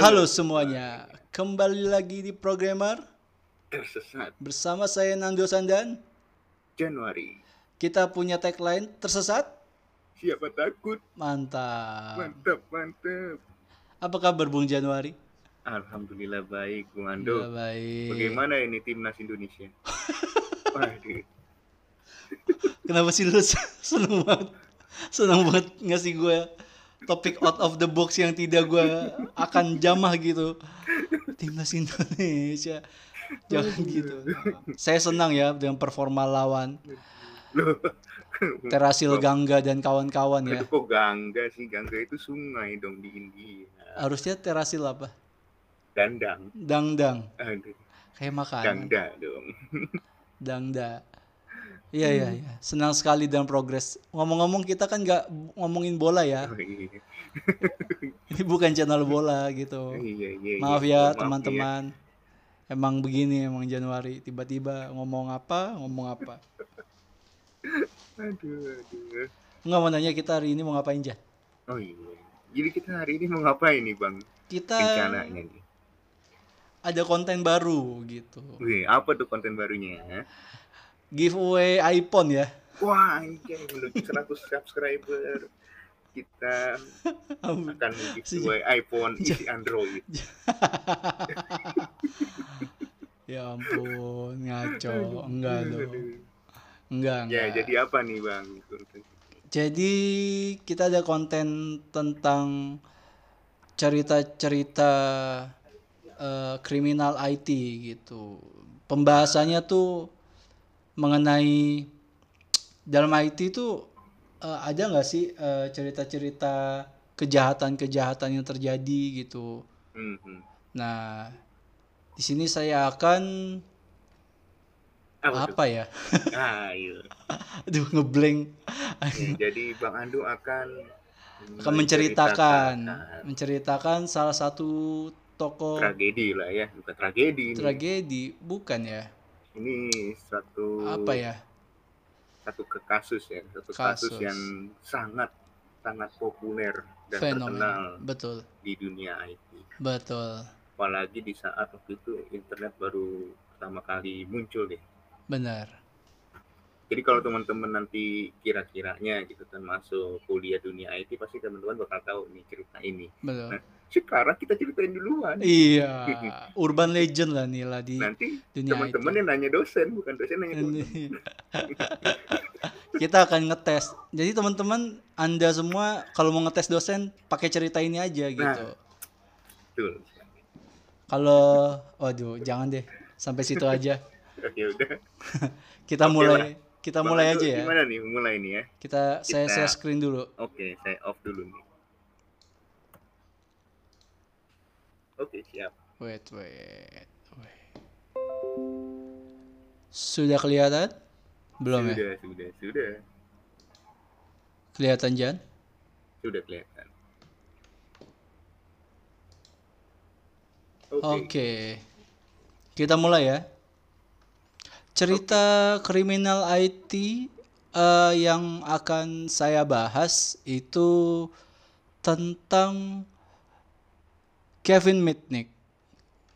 Halo semuanya, kembali lagi di Programmer Tersesat bersama saya Nando Sandan. Januari. Kita punya tagline tersesat, Siapa takut? mantap. Mantap, mantap. Apa kabar Bung Januari? Alhamdulillah baik, Bung Alhamdulillah Ando. baik. Bagaimana ini timnas Indonesia? Waduh. Kenapa sih lu seneng banget, seneng banget ngasih gue topik out of the box yang tidak gue akan jamah gitu. Timnas Indonesia, jangan gitu. Saya senang ya dengan performa lawan. Terasil Gangga dan kawan-kawan ya. Itu kok Gangga sih? Gangga itu sungai dong di India. Harusnya Terasil apa? Dandang. Dangdang. Aduh. Kayak makanan. Dangda dong. Dangda. Iya iya iya. Senang sekali dengan progres. Ngomong-ngomong kita kan nggak ngomongin bola ya. Oh, iya. Ini bukan channel bola gitu. Iya, iya, iya. Maaf Oh, ya maaf teman-teman. Emang begini emang Januari tiba-tiba ngomong apa ngomong apa. Aduh, aduh. Mau nanya kita hari ini mau ngapain Jan? Oh iya. Jadi kita hari ini mau ngapain nih, Bang? Kita Rencananya nih. ada konten baru gitu. Wih, apa tuh konten barunya? Giveaway iPhone ya. Wah, anjay, menuju 100 subscriber. Kita akan giveaway iPhone isi Android. Ya ampun, ngaco. Enggak dong. Enggak, Ya, enggak. jadi apa nih, Bang? Jadi kita ada konten tentang cerita-cerita eh, kriminal IT gitu. Pembahasannya tuh mengenai dalam IT itu eh, ada nggak sih eh, cerita-cerita kejahatan-kejahatan yang terjadi gitu. Mhm. Nah, di sini saya akan Apa apa ya? Ah, iya. Aduh, ngeblank. Ya, jadi Bang Andu akan akan menceritakan menceritakan menceritakan salah satu tokoh tragedi lah ya, bukan tragedi ini. tragedi bukan ya Ini satu apa ya satu ke kasus ya, satu Kasus. kasus, yang sangat sangat populer dan terkenal fenomena betul di dunia IT. betul apalagi di saat waktu itu internet baru pertama kali muncul deh. benar Jadi kalau teman-teman nanti kira-kiranya gitu kan masuk kuliah dunia IT pasti teman-teman bakal tahu nih cerita ini. betul Nah, Sekarang kita ceritain duluan. iya urban legend lah nih lah di Nanti dunia teman-teman IT yang nanya dosen bukan dosen nanya teman. kita akan ngetes jadi teman-teman anda semua kalau mau ngetes dosen pakai cerita ini aja gitu Betul. kalau waduh jangan deh sampai situ aja Oke udah. kita mulai kita Bang mulai aja ya Gimana nih mulai nih ya? kita saya share screen dulu Oke, saya off dulu nih. Oke, siap. Wait, wait, wait. Sudah kelihatan? Belum ya? sudah, sudah, sudah. Kelihatan Jan? Sudah kelihatan. Oke. Oke. Kita mulai ya. Cerita kriminal IT eh, yang akan saya bahas itu tentang Kevin Mitnick.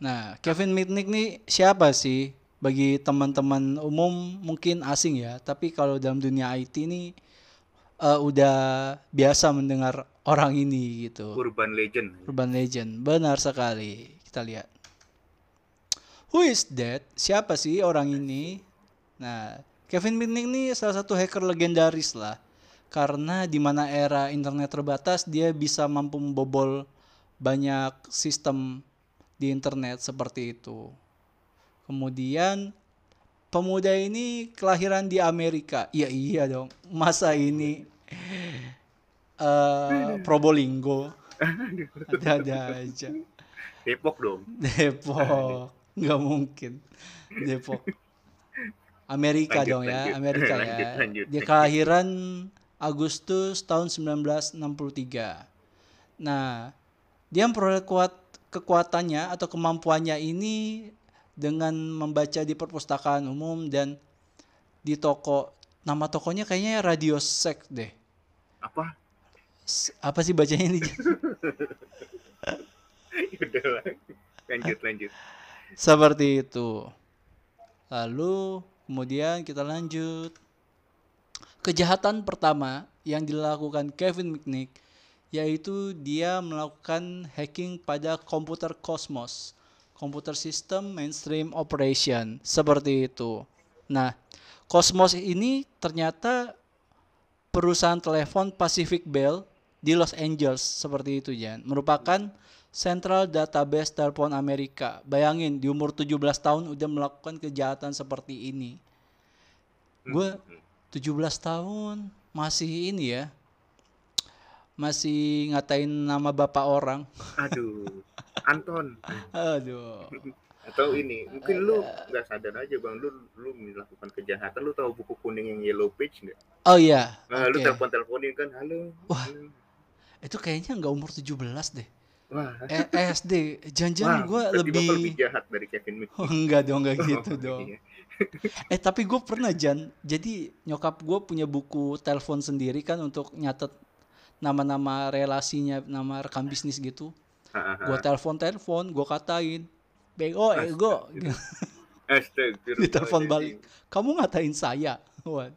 Nah, Kevin Mitnick nih siapa sih? Bagi teman-teman umum mungkin asing ya, tapi kalau dalam dunia IT ini eh, udah biasa mendengar orang ini gitu. Urban Legend. Urban Legend, benar sekali. Kita lihat. Who is that? Siapa sih orang ini? Nah, Kevin Mitnick ini salah satu hacker legendaris lah. Karena di mana era internet terbatas, dia bisa mampu membobol banyak sistem di internet seperti itu. Kemudian pemuda ini kelahiran di Amerika. Iya iya dong. Masa ini eh Probolinggo ada-ada aja. Depok dong. Depok nggak mungkin Depok Amerika Lanjut, dong ya lanjut. Amerika ya Lanjut, lanjut. dia kelahiran Agustus tahun 1963 nah dia memperoleh kuat kekuatannya atau kemampuannya ini dengan membaca di perpustakaan umum dan di toko nama tokonya kayaknya Radio Sek deh Apa? Apa sih bacanya ini lanjut lanjut. Seperti itu. Lalu kemudian kita lanjut. Kejahatan pertama yang dilakukan Kevin McNick yaitu dia melakukan hacking pada komputer Cosmos, komputer system mainstream operation, seperti itu. Nah, Cosmos ini ternyata perusahaan telepon Pacific Bell di Los Angeles seperti itu Jan, merupakan Central Database Telepon Amerika. Bayangin di umur 17 tahun udah melakukan kejahatan seperti ini. Gue 17 tahun masih ini ya. Masih ngatain nama bapak orang. Aduh, Anton. Aduh. Atau ini, mungkin lu nggak sadar aja bang, lu lu melakukan kejahatan, lu tahu buku kuning yang yellow page nggak? Oh iya. Nah, lu Oke. telepon teleponin kan, halo. Wah. halo. Itu kayaknya nggak umur 17 deh. Wah, Eh, SD. Jangan-jangan gue lebih lebih jahat dari Kevin McNick. Oh, enggak dong, enggak gitu Oh, dong. iya. Eh tapi gue pernah Jan, jadi nyokap gue punya buku telepon sendiri kan untuk nyatet nama-nama relasinya, nama rekam bisnis gitu. Gue telepon-telepon, gue katain, bego, ego. Astagfirullahaladzim. Ditelepon balik, kamu ngatain saya. Wah.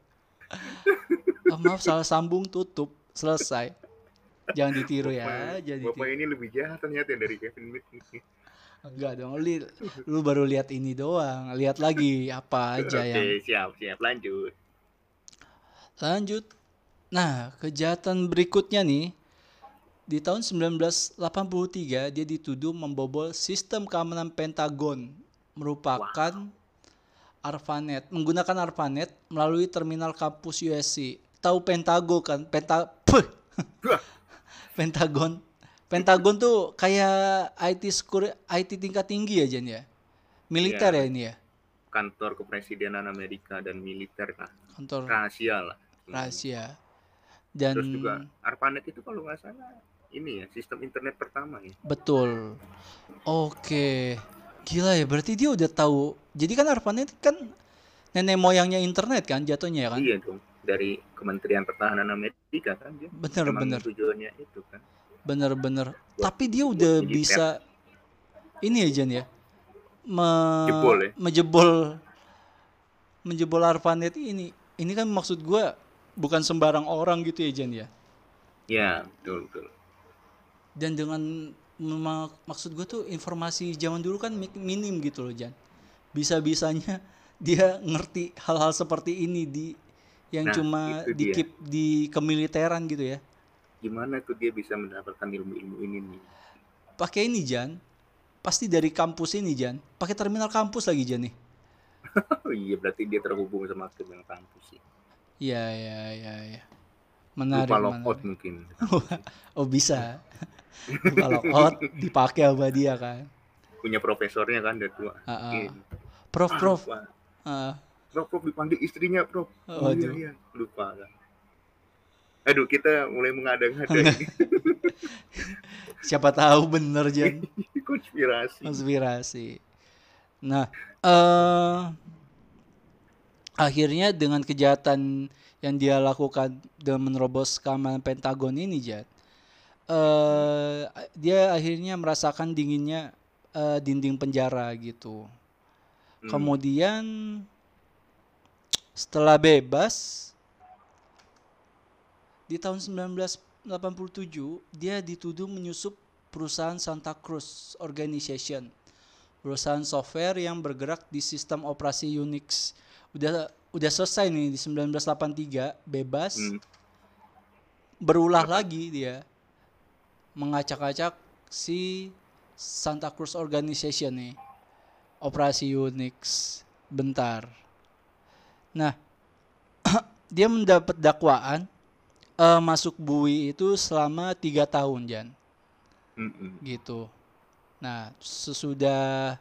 Ah, maaf salah sambung tutup, selesai. Jangan ditiru ya, jangan Bapak ini lebih jahat ternyata dari Kevin McNick. Enggak dong, lu, lu baru lihat ini doang, lihat lagi apa aja Oke, yang siap, siap, lanjut. Lanjut. Nah, kejahatan berikutnya nih. Di tahun 1983 dia dituduh membobol sistem keamanan Pentagon merupakan ARPANET, menggunakan ARPANET melalui terminal kampus USC. Tahu Pentago kan? Penta Puh. Pentagon. Pentagon tuh kayak IT security, IT tingkat tinggi ya Jan ya. Militer Iya. ya ini ya. Kantor Kepresidenan Amerika dan militer lah. Kantor Rahasia lah. rahasia. Dan Terus juga ARPANET itu kalau nggak salah ini ya sistem internet pertama ya. Betul. Oke. Gila ya, berarti dia udah tahu. Jadi kan ARPANET kan nenek moyangnya internet kan jatuhnya ya kan? Iya dong. Dari Kementerian Pertahanan Amerika kan dia. Bener bener tujuannya itu kan. bener bener. Tapi dia udah bisa ini ya Jan ya. Me- Jebol ya? Menjebol menjebol ARPANET ini. Ini kan maksud gua bukan sembarang orang gitu ya Jan ya. Ya, betul betul. Dan dengan maksud gue tuh informasi zaman dulu kan mi- minim gitu loh Jan. Bisa-bisanya dia ngerti hal-hal seperti ini di yang Nah, cuma dia. dikip di kemiliteran gitu ya. Gimana tuh dia bisa mendapatkan ilmu-ilmu ini nih? Pakai ini Jan. Pasti dari kampus ini Jan. Pakai terminal kampus lagi Jan nih. Oh iya, berarti dia terhubung sama dengan kampus sih. Iya iya iya iya. Menarik, Lupa menarik. mungkin. Oh bisa. Kalau out dipakai sama dia kan. Punya profesornya kan udah tua. Ah, ah. Mungkin. Prof Ah, prof. Prof, Prof dipanggil istrinya, Prof. Oh, Oh, iya, iya. Lupa kan. Aduh, kita mulai mengada-ngada ini. siapa tahu bener Jan. konspirasi. konspirasi. Nah, eh akhirnya dengan kejahatan yang dia lakukan dengan menerobos keamanan Pentagon ini, Jad, eh dia akhirnya merasakan dinginnya eh, dinding penjara gitu. Hmm. Kemudian setelah bebas di tahun 1987 dia dituduh menyusup perusahaan Santa Cruz Organization, perusahaan software yang bergerak di sistem operasi Unix. Udah udah selesai nih di 1983 bebas, Hmm. berulah lagi dia mengacak-acak si Santa Cruz Organization nih operasi Unix bentar nah dia mendapat dakwaan eh, masuk bui itu selama tiga tahun Jan. Mm-mm. gitu. Nah sesudah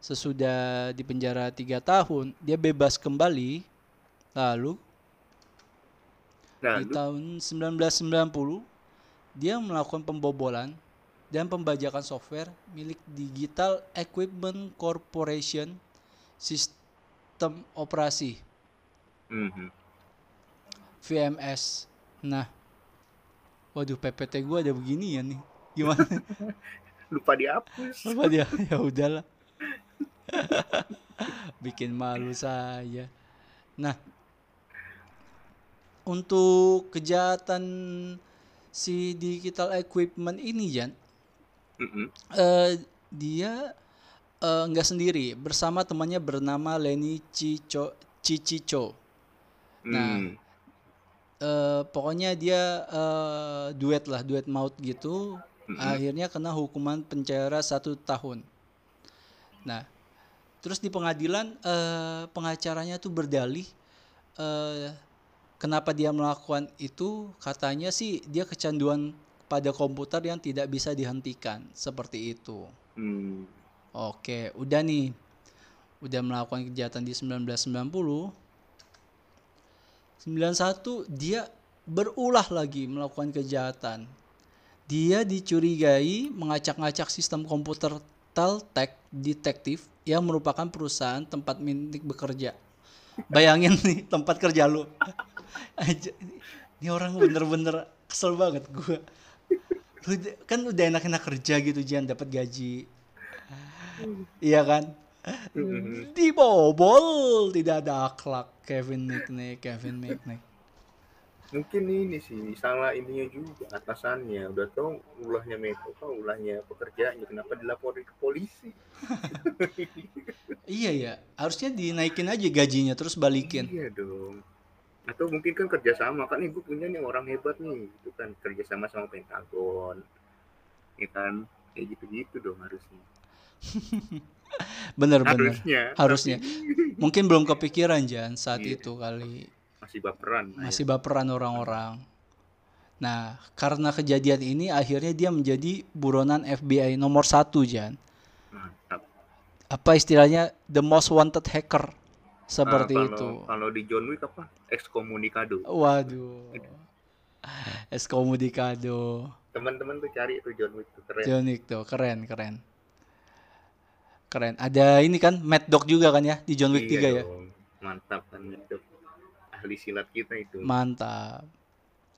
sesudah di penjara tiga tahun dia bebas kembali. Lalu Nah, di tahun 1990 dia melakukan pembobolan dan pembajakan software milik Digital Equipment Corporation sistem operasi Mhm. VMS. Nah, waduh PPT gua ada begini ya nih. Gimana? lupa dihapus apa dia ya udahlah bikin malu saya nah untuk kejahatan si digital equipment ini Jan Mm-mm. eh, dia eh, nggak sendiri bersama temannya bernama Lenny Cico Cicico Nah, Hmm. Eh, pokoknya dia eh, duet lah duet maut gitu Mm-mm. akhirnya kena hukuman penjara satu tahun nah terus di pengadilan eh, pengacaranya tuh berdalih eh, kenapa dia melakukan itu katanya sih dia kecanduan pada komputer yang tidak bisa dihentikan seperti itu Hmm. Oke, udah nih. Udah melakukan kejahatan di 1990. 91 dia berulah lagi melakukan kejahatan. Dia dicurigai mengacak-ngacak sistem komputer Teltek Detektif yang merupakan perusahaan tempat Mintik bekerja. Bayangin nih tempat kerja lu. Ini orang bener-bener kesel banget gua. Lu kan udah enak-enak kerja gitu Jan dapat gaji. Iya kan? Mm-mm. Dibobol, tidak ada akhlak. Kevin McNick, Kevin McNick. mungkin ini sih salah ininya juga atasannya. Udah tau ulahnya Meko apa ulahnya pekerjaannya. Kenapa dilaporin ke polisi? Iya ya, harusnya dinaikin aja gajinya terus balikin. iya dong. Atau mungkin kan kerjasama. Kan nih gue punya nih orang hebat nih itu kan. Kerjasama sama Pentagon. Ya kan? Kayak gitu-gitu dong harusnya Bener-bener. harusnya Harusnya. Mungkin belum kepikiran Jan saat Iya. itu kali. masih baperan Masih baperan orang-orang. Nah, karena kejadian ini akhirnya dia menjadi buronan FBI nomor satu Jan. mantap Apa istilahnya the most wanted hacker seperti Ah, kalau, itu. kalau di John Wick apa excomunicado Waduh. Escomunicado. teman-teman tuh cari tuh John Wick tuh keren Jonik tuh, keren, keren. Keren. Ada ini kan Mad Dog juga kan ya di John Wick 3 Iya ya. dong. mantap kan itu ahli silat kita itu Mantap.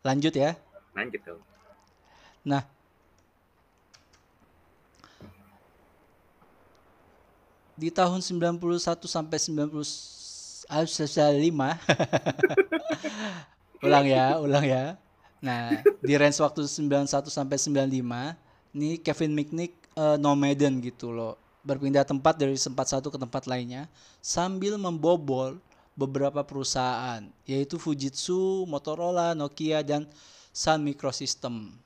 Lanjut ya. lanjut dong Nah, di tahun 91 sampai 95 ulang ya, ulang ya. Nah, di range waktu 91 sampai 95, nih Kevin McNick eh, nomaden gitu loh. Berpindah tempat dari tempat satu ke tempat lainnya sambil membobol beberapa perusahaan yaitu Fujitsu, Motorola, Nokia dan Sun Microsystem.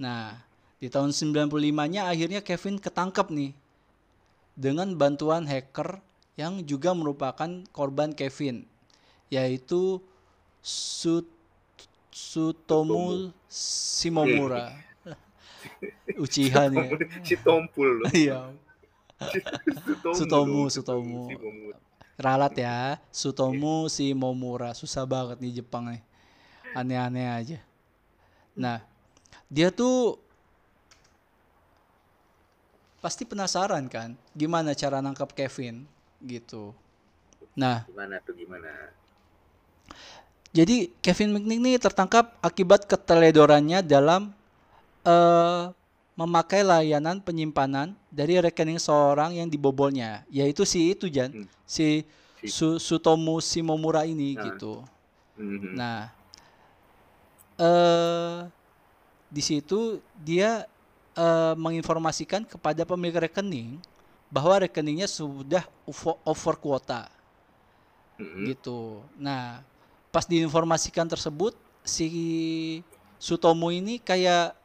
Nah, di tahun 95-nya akhirnya Kevin ketangkep nih dengan bantuan hacker yang juga merupakan korban Kevin yaitu Su Sutomu Shimomura. Uchiha nih. ya. si Tompul loh Iya, Sutomu Sutomu, ralat ya. Sutomu Shimomura. Susah banget nih Jepang nih. Aneh-aneh aja. Nah, dia tuh pasti penasaran kan gimana cara nangkap Kevin gitu. Nah, gimana tuh gimana Jadi Kevin McNick ini tertangkap akibat keteledorannya dalam eh, memakai layanan penyimpanan dari rekening seorang yang dibobolnya, yaitu si itu Jan, Hmm. si Si- Su- Sutomu Shimomura ini Nah. gitu. Mhm. Nah, eh di situ dia eh, menginformasikan kepada pemilik rekening bahwa rekeningnya sudah over, over kuota Mhm. gitu. Nah, pas diinformasikan tersebut si Sutomo ini kayak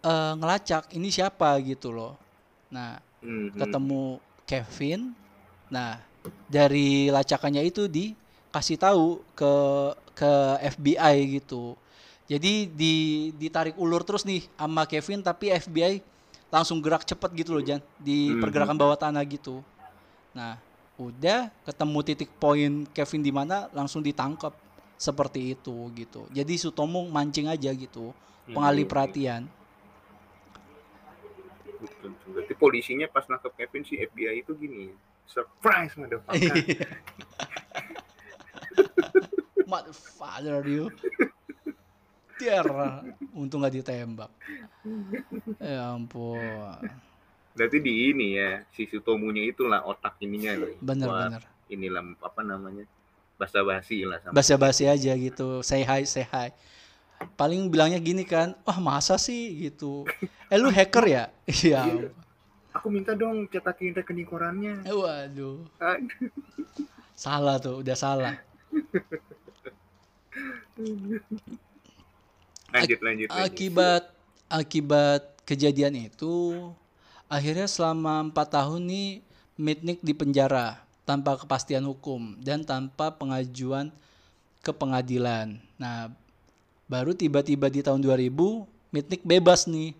eh, ngelacak ini siapa gitu loh. Nah, Mhm. ketemu Kevin. Nah, dari lacakannya itu dikasih tahu ke ke FBI gitu. Jadi di ditarik ulur terus nih sama Kevin tapi FBI langsung gerak cepet gitu loh Jan di Mhm. pergerakan bawah tanah gitu. Nah, udah ketemu titik poin Kevin di mana langsung ditangkap seperti itu gitu. Jadi Sutomo mancing aja gitu, pengalih Mhm. perhatian. Betul, betul. Berarti polisinya pas nangkep Kevin si FBI itu gini surprise motherfucker Motherfucker you. Tiar. Untung nggak ditembak. Ya ampun. Berarti di ini ya, si Sutomunya itulah otak ininya loh. Bener Buat bener. Inilah apa namanya? Basa-basi lah. Basa-basi aja gitu. Say hi, say hi. Paling bilangnya gini kan, wah masa sih gitu. Eh lu hacker ya? Iya. Aku minta dong cetakin rekening korannya. Eh, Waduh. Aduh. Salah tuh, udah salah. Lanjut, lanjut, lanjut. Akibat akibat kejadian itu, akhirnya selama empat tahun nih Mitnick di penjara tanpa kepastian hukum dan tanpa pengajuan ke pengadilan. Nah, baru tiba-tiba di tahun 2000 Mitnick bebas nih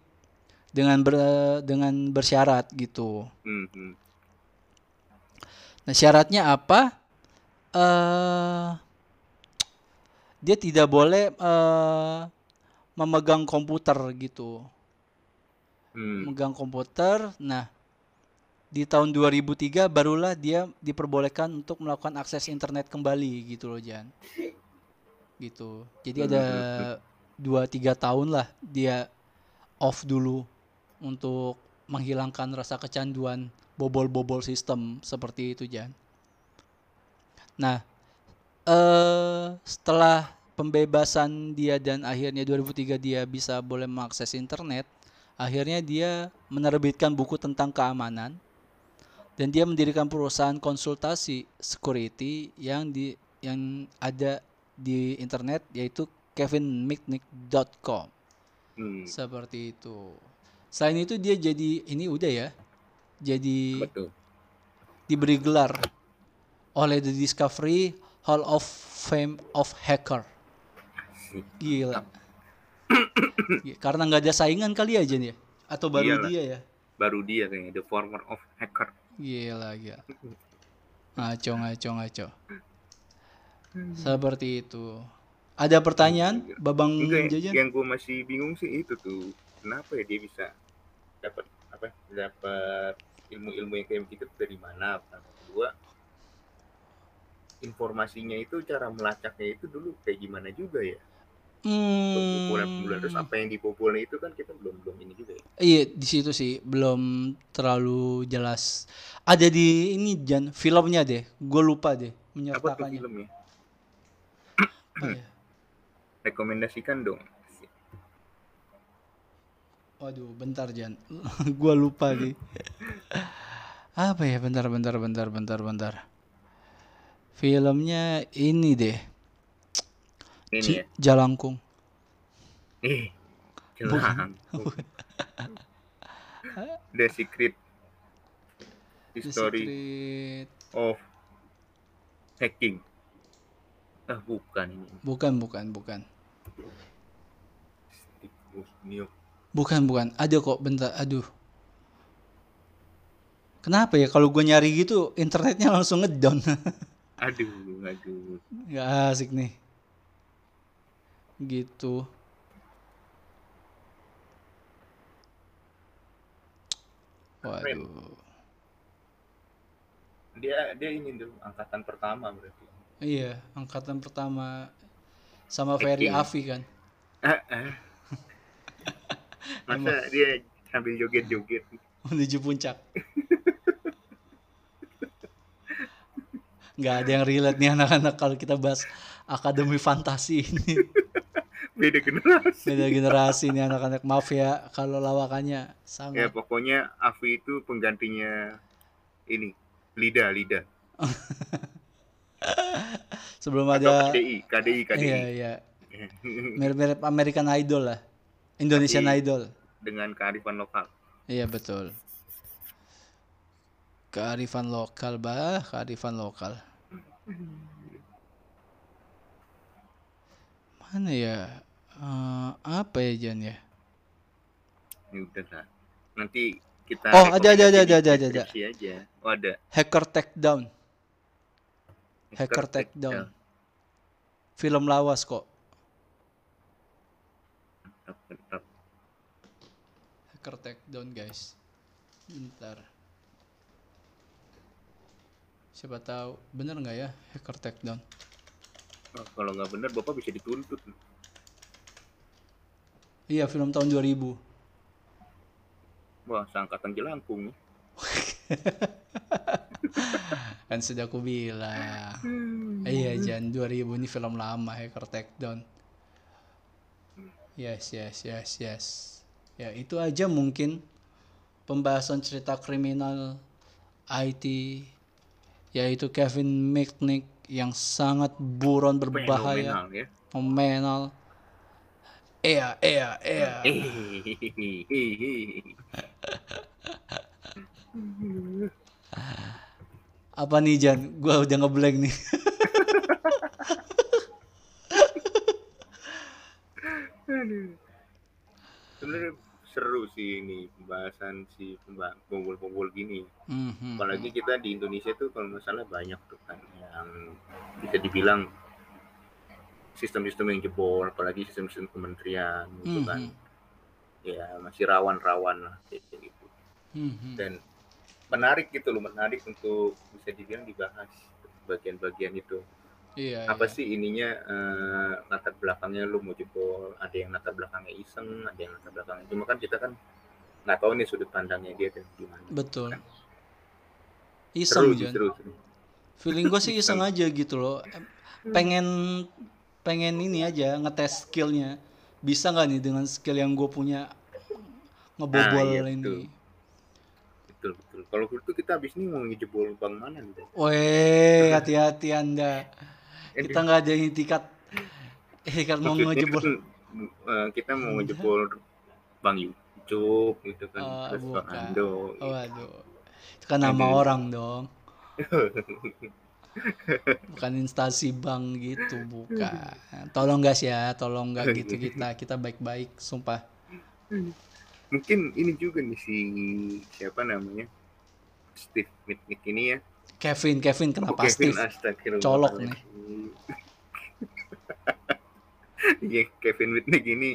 dengan ber- dengan bersyarat gitu. Hmm, hmm. Nah, syaratnya apa? eh dia tidak boleh eh, memegang komputer gitu. Hmm. Memegang komputer. Nah, di tahun 2003 barulah dia diperbolehkan untuk melakukan akses internet kembali gitu loh, Jan. Gitu. Jadi ada 2-3 tahun lah dia off dulu untuk menghilangkan rasa kecanduan bobol-bobol sistem seperti itu, Jan. Nah, eh setelah pembebasan dia dan akhirnya 2003 dia bisa boleh mengakses internet, akhirnya dia menerbitkan buku tentang keamanan dan dia mendirikan perusahaan konsultasi security yang di yang ada di internet yaitu kevinmitnick.com. Hmm. Seperti itu. Selain itu dia jadi ini udah ya. Jadi Betul. diberi gelar oleh The Discovery Hall of Fame of Hacker. Gila. Karena nggak ada saingan kali aja nih ya? Atau baru Iyalah. dia ya? Baru dia kayaknya the former of hacker. Gila, gila. Ngaco, ngaco, ngaco. Seperti itu. Ada pertanyaan, Babang Enggak, Jajan? yang gue masih bingung sih itu tuh. Kenapa ya dia bisa dapat apa? Dapat ilmu-ilmu yang kayak begitu dari mana? Pertama kedua, informasinya itu cara melacaknya itu dulu kayak gimana juga ya? Pembobolan-pembobolan terus Hmm, apa yang dibobol itu kan kita belum belum ini juga ya. iya di situ sih belum terlalu jelas. Ada di ini Jan filmnya deh, gue lupa deh Apa tuh menyertakannya. filmnya? Apa ya? Rekomendasikan dong. Waduh, bentar Jan. Gua lupa nih. Apa ya? Bentar, bentar, bentar, bentar, bentar. Filmnya ini deh. Ini Ci- ya. Jalangkung. Eh, jelang. The Secret The History Secret. of Hacking. Ah, bukan ini. Bukan, bukan, bukan. Bukan, bukan. Ada kok, bentar. Aduh. Kenapa ya kalau gue nyari gitu internetnya langsung ngedown. Aduh, aduh. Gak asik nih. Gitu. Waduh. Dia dia ini tuh angkatan pertama berarti. Iya, angkatan pertama sama Ferry. Afi kan. Ah. Masa dia sambil joget-joget. Menuju puncak. Nggak ada yang relate nih anak-anak kalau kita bahas akademi fantasi ini. Beda generasi. Beda generasi nih anak-anak. Maaf ya kalau lawakannya Ya sangat. pokoknya Afi itu penggantinya ini Lida Lida Sebelum atau ada KDI KDI KDI Iya, iya. Mirip-mirip American Idol lah. Indonesian Tapi- Idol. dengan kearifan lokal. Iya, betul. Kearifan lokal, bah, kearifan lokal. Mana ya? Eh, apa ya Jan ya? Ini udah lah. Nanti kita Oh, ada, ada, ada, ada, ada, ada. aja. Oh, ada. Hacker Takedown. Hacker Takedown. Film lawas kok. Mantap, mantap. Hacker Takedown, guys. Bentar. Siapa tahu bener nggak ya Hacker Takedown? Oh, kalau nggak benar bapak bisa dituntut. Iya, film tahun 2000. Wah, seangkatan jelangkung. Kan sudah aku bilang. Iya, Jan 2000 ini film lama Hacker Takedown. Yes, yes, yes, yes. Ya, itu aja mungkin pembahasan cerita kriminal IT yaitu Kevin McNick yang sangat buron berbahaya, Fenomenal ya. fenomenal. Iya, iya, iya. Apa nih Jan? Gua udah ngeblank nih. Sebenarnya seru sih ini pembahasan si pembul-pembul gini. Mhm. Apalagi kita di Indonesia tuh kalau nggak salah banyak tuh kan yang bisa dibilang sistem-sistem yang jebol, apalagi sistem-sistem kementerian gitu kan. Mhm. Ya masih rawan-rawan lah kayak gitu. Mhm. Dan menarik gitu loh, menarik untuk bisa dibilang dibahas bagian-bagian itu. Iya, apa iya. sih ininya eh, latar belakangnya lu mau jebol ada yang latar belakangnya iseng ada yang latar belakangnya cuma kan kita kan nggak tahu nih sudut pandangnya dia tuh gimana Betul. seru Iseng seru seru Feeling gue sih iseng aja gitu loh. Pengen pengen ini aja ngetes skillnya. Bisa nggak nih dengan skill yang gue punya ngebobol Nah, iya, ini. betul. Betul betul kalau gitu kita habis ini mau ngejebol bank mana nih Bang? Weh, hati-hati anda. Eh, Kita nggak ada itikat. Eh, karena mau maksudnya ngejebol. eh, kita mau ngejebol bank Yucuk gitu kan Oh, terus bukan. Ando Oh, waduh. Itu kan nama Aduh. orang dong. Bukan instansi bank gitu, bukan. Tolong guys ya, tolong nggak gitu kita. Kita baik-baik, sumpah. Mungkin ini juga nih si siapa namanya Steve Mitnick ini ya Kevin, Kevin Oh, kenapa Kevin Steve? Colok nih. Iya, Kevin Whitney gini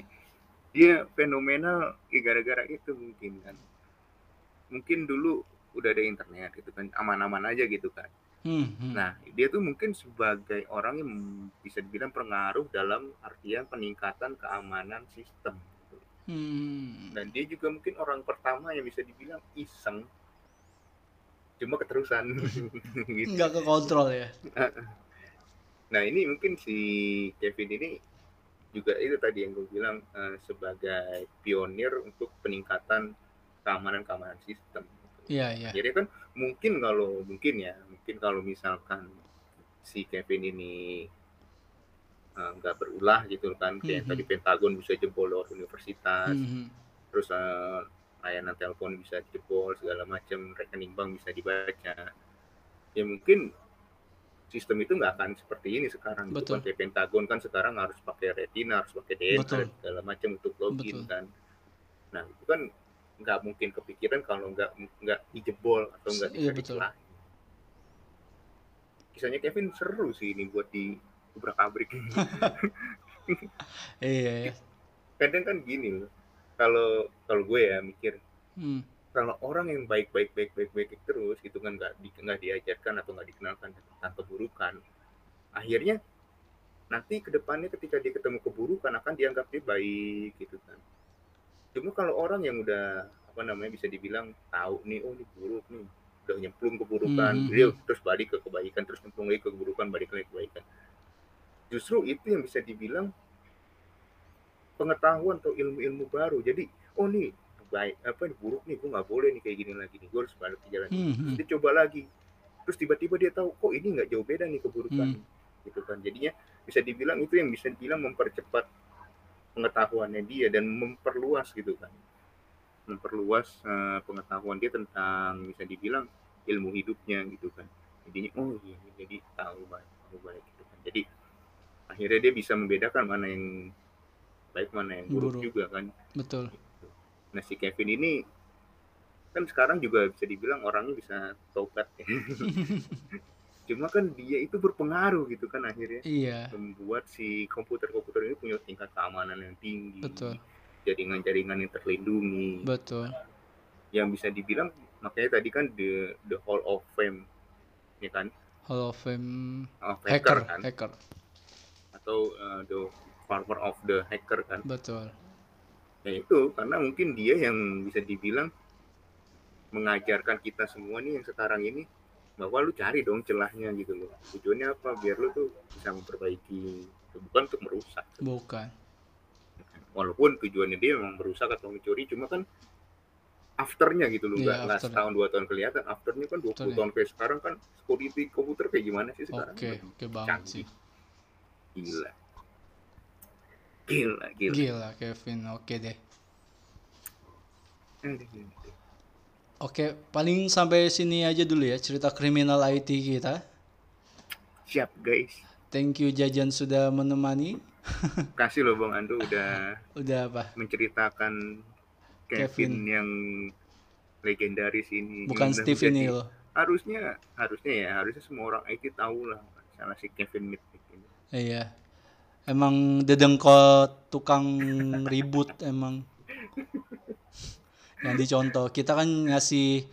dia fenomenal ya gara-gara itu mungkin kan. Mungkin dulu udah ada internet gitu kan, aman-aman aja gitu kan. Hmm, hmm. Nah, dia tuh mungkin sebagai orang yang bisa dibilang pengaruh dalam artian peningkatan keamanan sistem. Hmm. Dan dia juga mungkin orang pertama yang bisa dibilang iseng cuma keterusan gitu. Nggak ke kontrol ya. Nah ini mungkin si Kevin ini juga itu tadi yang gue bilang eh, sebagai pionir untuk peningkatan keamanan-keamanan sistem. Iya, iya. Jadi kan mungkin kalau mungkin ya mungkin kalau misalkan si Kevin ini eh, nggak berulah gitu kan kayak Mhm. tadi Pentagon bisa jebol lewat universitas, Hmm, hmm. terus eh, layanan telepon bisa jebol segala macam rekening bank bisa dibaca. Ya mungkin sistem itu nggak akan seperti ini sekarang gitu Betul. kan kayak Pentagon kan sekarang harus pakai retina harus pakai DNA Betul. segala macam untuk login Betul. kan nah itu kan nggak mungkin kepikiran kalau nggak nggak dijebol atau nggak Iya, bisa dicelain. kisahnya Kevin seru sih ini buat di ubrak abrik Iya, iya. kadang kan gini loh kalau kalau gue ya mikir Hmm. kalau orang yang baik baik baik baik baik terus itu kan nggak di, nggak diajarkan atau nggak dikenalkan tentang keburukan akhirnya nanti ke depannya ketika dia ketemu keburukan akan dianggap dia baik gitu kan cuma kalau orang yang udah apa namanya bisa dibilang tahu nih oh ini buruk nih udah nyemplung keburukan Hmm, hmm, dia hmm. terus balik ke kebaikan terus nyemplung lagi ke keburukan balik lagi ke kebaikan justru itu yang bisa dibilang pengetahuan atau ilmu-ilmu baru. Jadi oh nih baik apa ini buruk nih gue nggak boleh nih kayak gini lagi nih gue harus balik ke jalan. Ini Hmm, hmm. dia coba lagi. Terus tiba-tiba dia tahu kok ini nggak jauh beda nih keburukan Hmm. gitu kan. Jadinya bisa dibilang itu yang bisa dibilang mempercepat pengetahuannya dia dan memperluas gitu kan. Memperluas eh, pengetahuan dia tentang bisa dibilang ilmu hidupnya gitu kan. Jadinya oh iya jadi tahu baik tahu baik gitu kan. Jadi akhirnya dia bisa membedakan mana yang baik mana yang buruk Buruk. juga kan Betul. Nah si Kevin ini kan sekarang juga bisa dibilang orangnya bisa tobat ya. Cuma kan dia itu berpengaruh gitu kan akhirnya Iya, membuat si komputer-komputer ini punya tingkat keamanan yang tinggi. betul. Jaringan-jaringan yang terlindungi. Betul. Yang bisa dibilang makanya tadi kan the the Hall of Fame ya kan Hall of Fame of hacker, hacker, kan hacker. Atau uh, the Farmer of the Hacker kan. Betul. Ya itu karena mungkin dia yang bisa dibilang mengajarkan kita semua nih yang sekarang ini bahwa lu cari dong celahnya gitu loh. Tujuannya apa? Biar lu tuh bisa memperbaiki, bukan untuk merusak. Bukan. Walaupun tujuannya dia memang merusak atau mencuri, cuma kan afternya gitu loh, Iya, nggak after. setahun dua tahun kelihatan. Afternya kan 20 Betul ya. tahun kayak sekarang kan security komputer kayak gimana sih sekarang? Oke, oke banget sih. Gila. Gila, gila. Gila Kevin, oke deh. Oke, paling sampai sini aja dulu ya cerita kriminal IT kita. Siap guys. Thank you Jajan sudah menemani. Kasih loh Bang Ando udah Udah apa? menceritakan Kevin, Kevin. yang legendaris ini. Bukan Steve ini loh. Harusnya, harusnya ya, harusnya semua orang IT tahu lah salah si Kevin Mitnick. Iya. Emang dedengkot tukang ribut emang. Yang dicontoh. Kita kan ngasih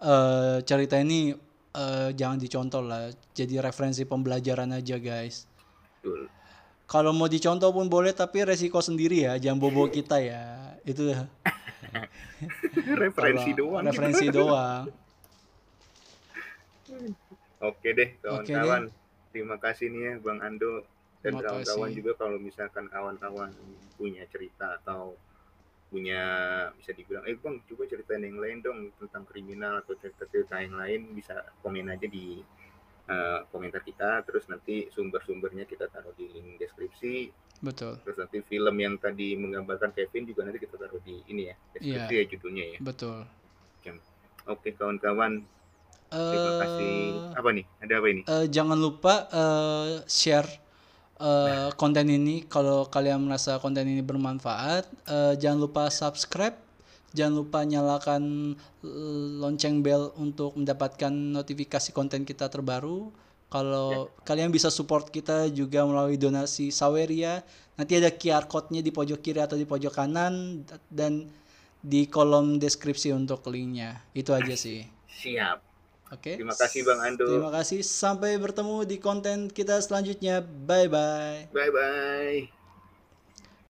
eh, cerita ini eh, jangan dicontoh lah. Jadi referensi pembelajaran aja guys. Betul. Kalau mau dicontoh pun boleh tapi resiko sendiri ya. Jangan bobo kita ya. Itu Referensi doang. Referensi doang. Oke deh kawan-kawan. Terima kasih nih ya Bang Ando. Dan kawan-kawan juga kalau misalkan kawan-kawan punya cerita atau punya bisa dibilang eh bang coba ceritain yang lain dong tentang kriminal atau cerita-cerita yang lain. Bisa komen aja di eh, komentar kita. Terus nanti sumber-sumbernya kita taruh di link deskripsi. Betul. terus nanti film yang tadi menggambarkan Kevin juga nanti kita taruh di ini ya deskripsi Iya. ya judulnya ya. Betul. oke kawan-kawan kasih Eh apa nih ada apa ini Eh, jangan lupa eh, share eh, konten ini kalau kalian merasa konten ini bermanfaat. Eh, jangan lupa subscribe, jangan lupa nyalakan lonceng bell untuk mendapatkan notifikasi konten kita terbaru. Kalau kalian bisa support kita juga melalui donasi Saweria, nanti ada QR code-nya di pojok kiri atau di pojok kanan dan di kolom deskripsi untuk linknya. Itu aja sih. siap Oke. Terima kasih, Bang Ando. Terima kasih. Sampai bertemu di konten kita selanjutnya. Bye bye. bye bye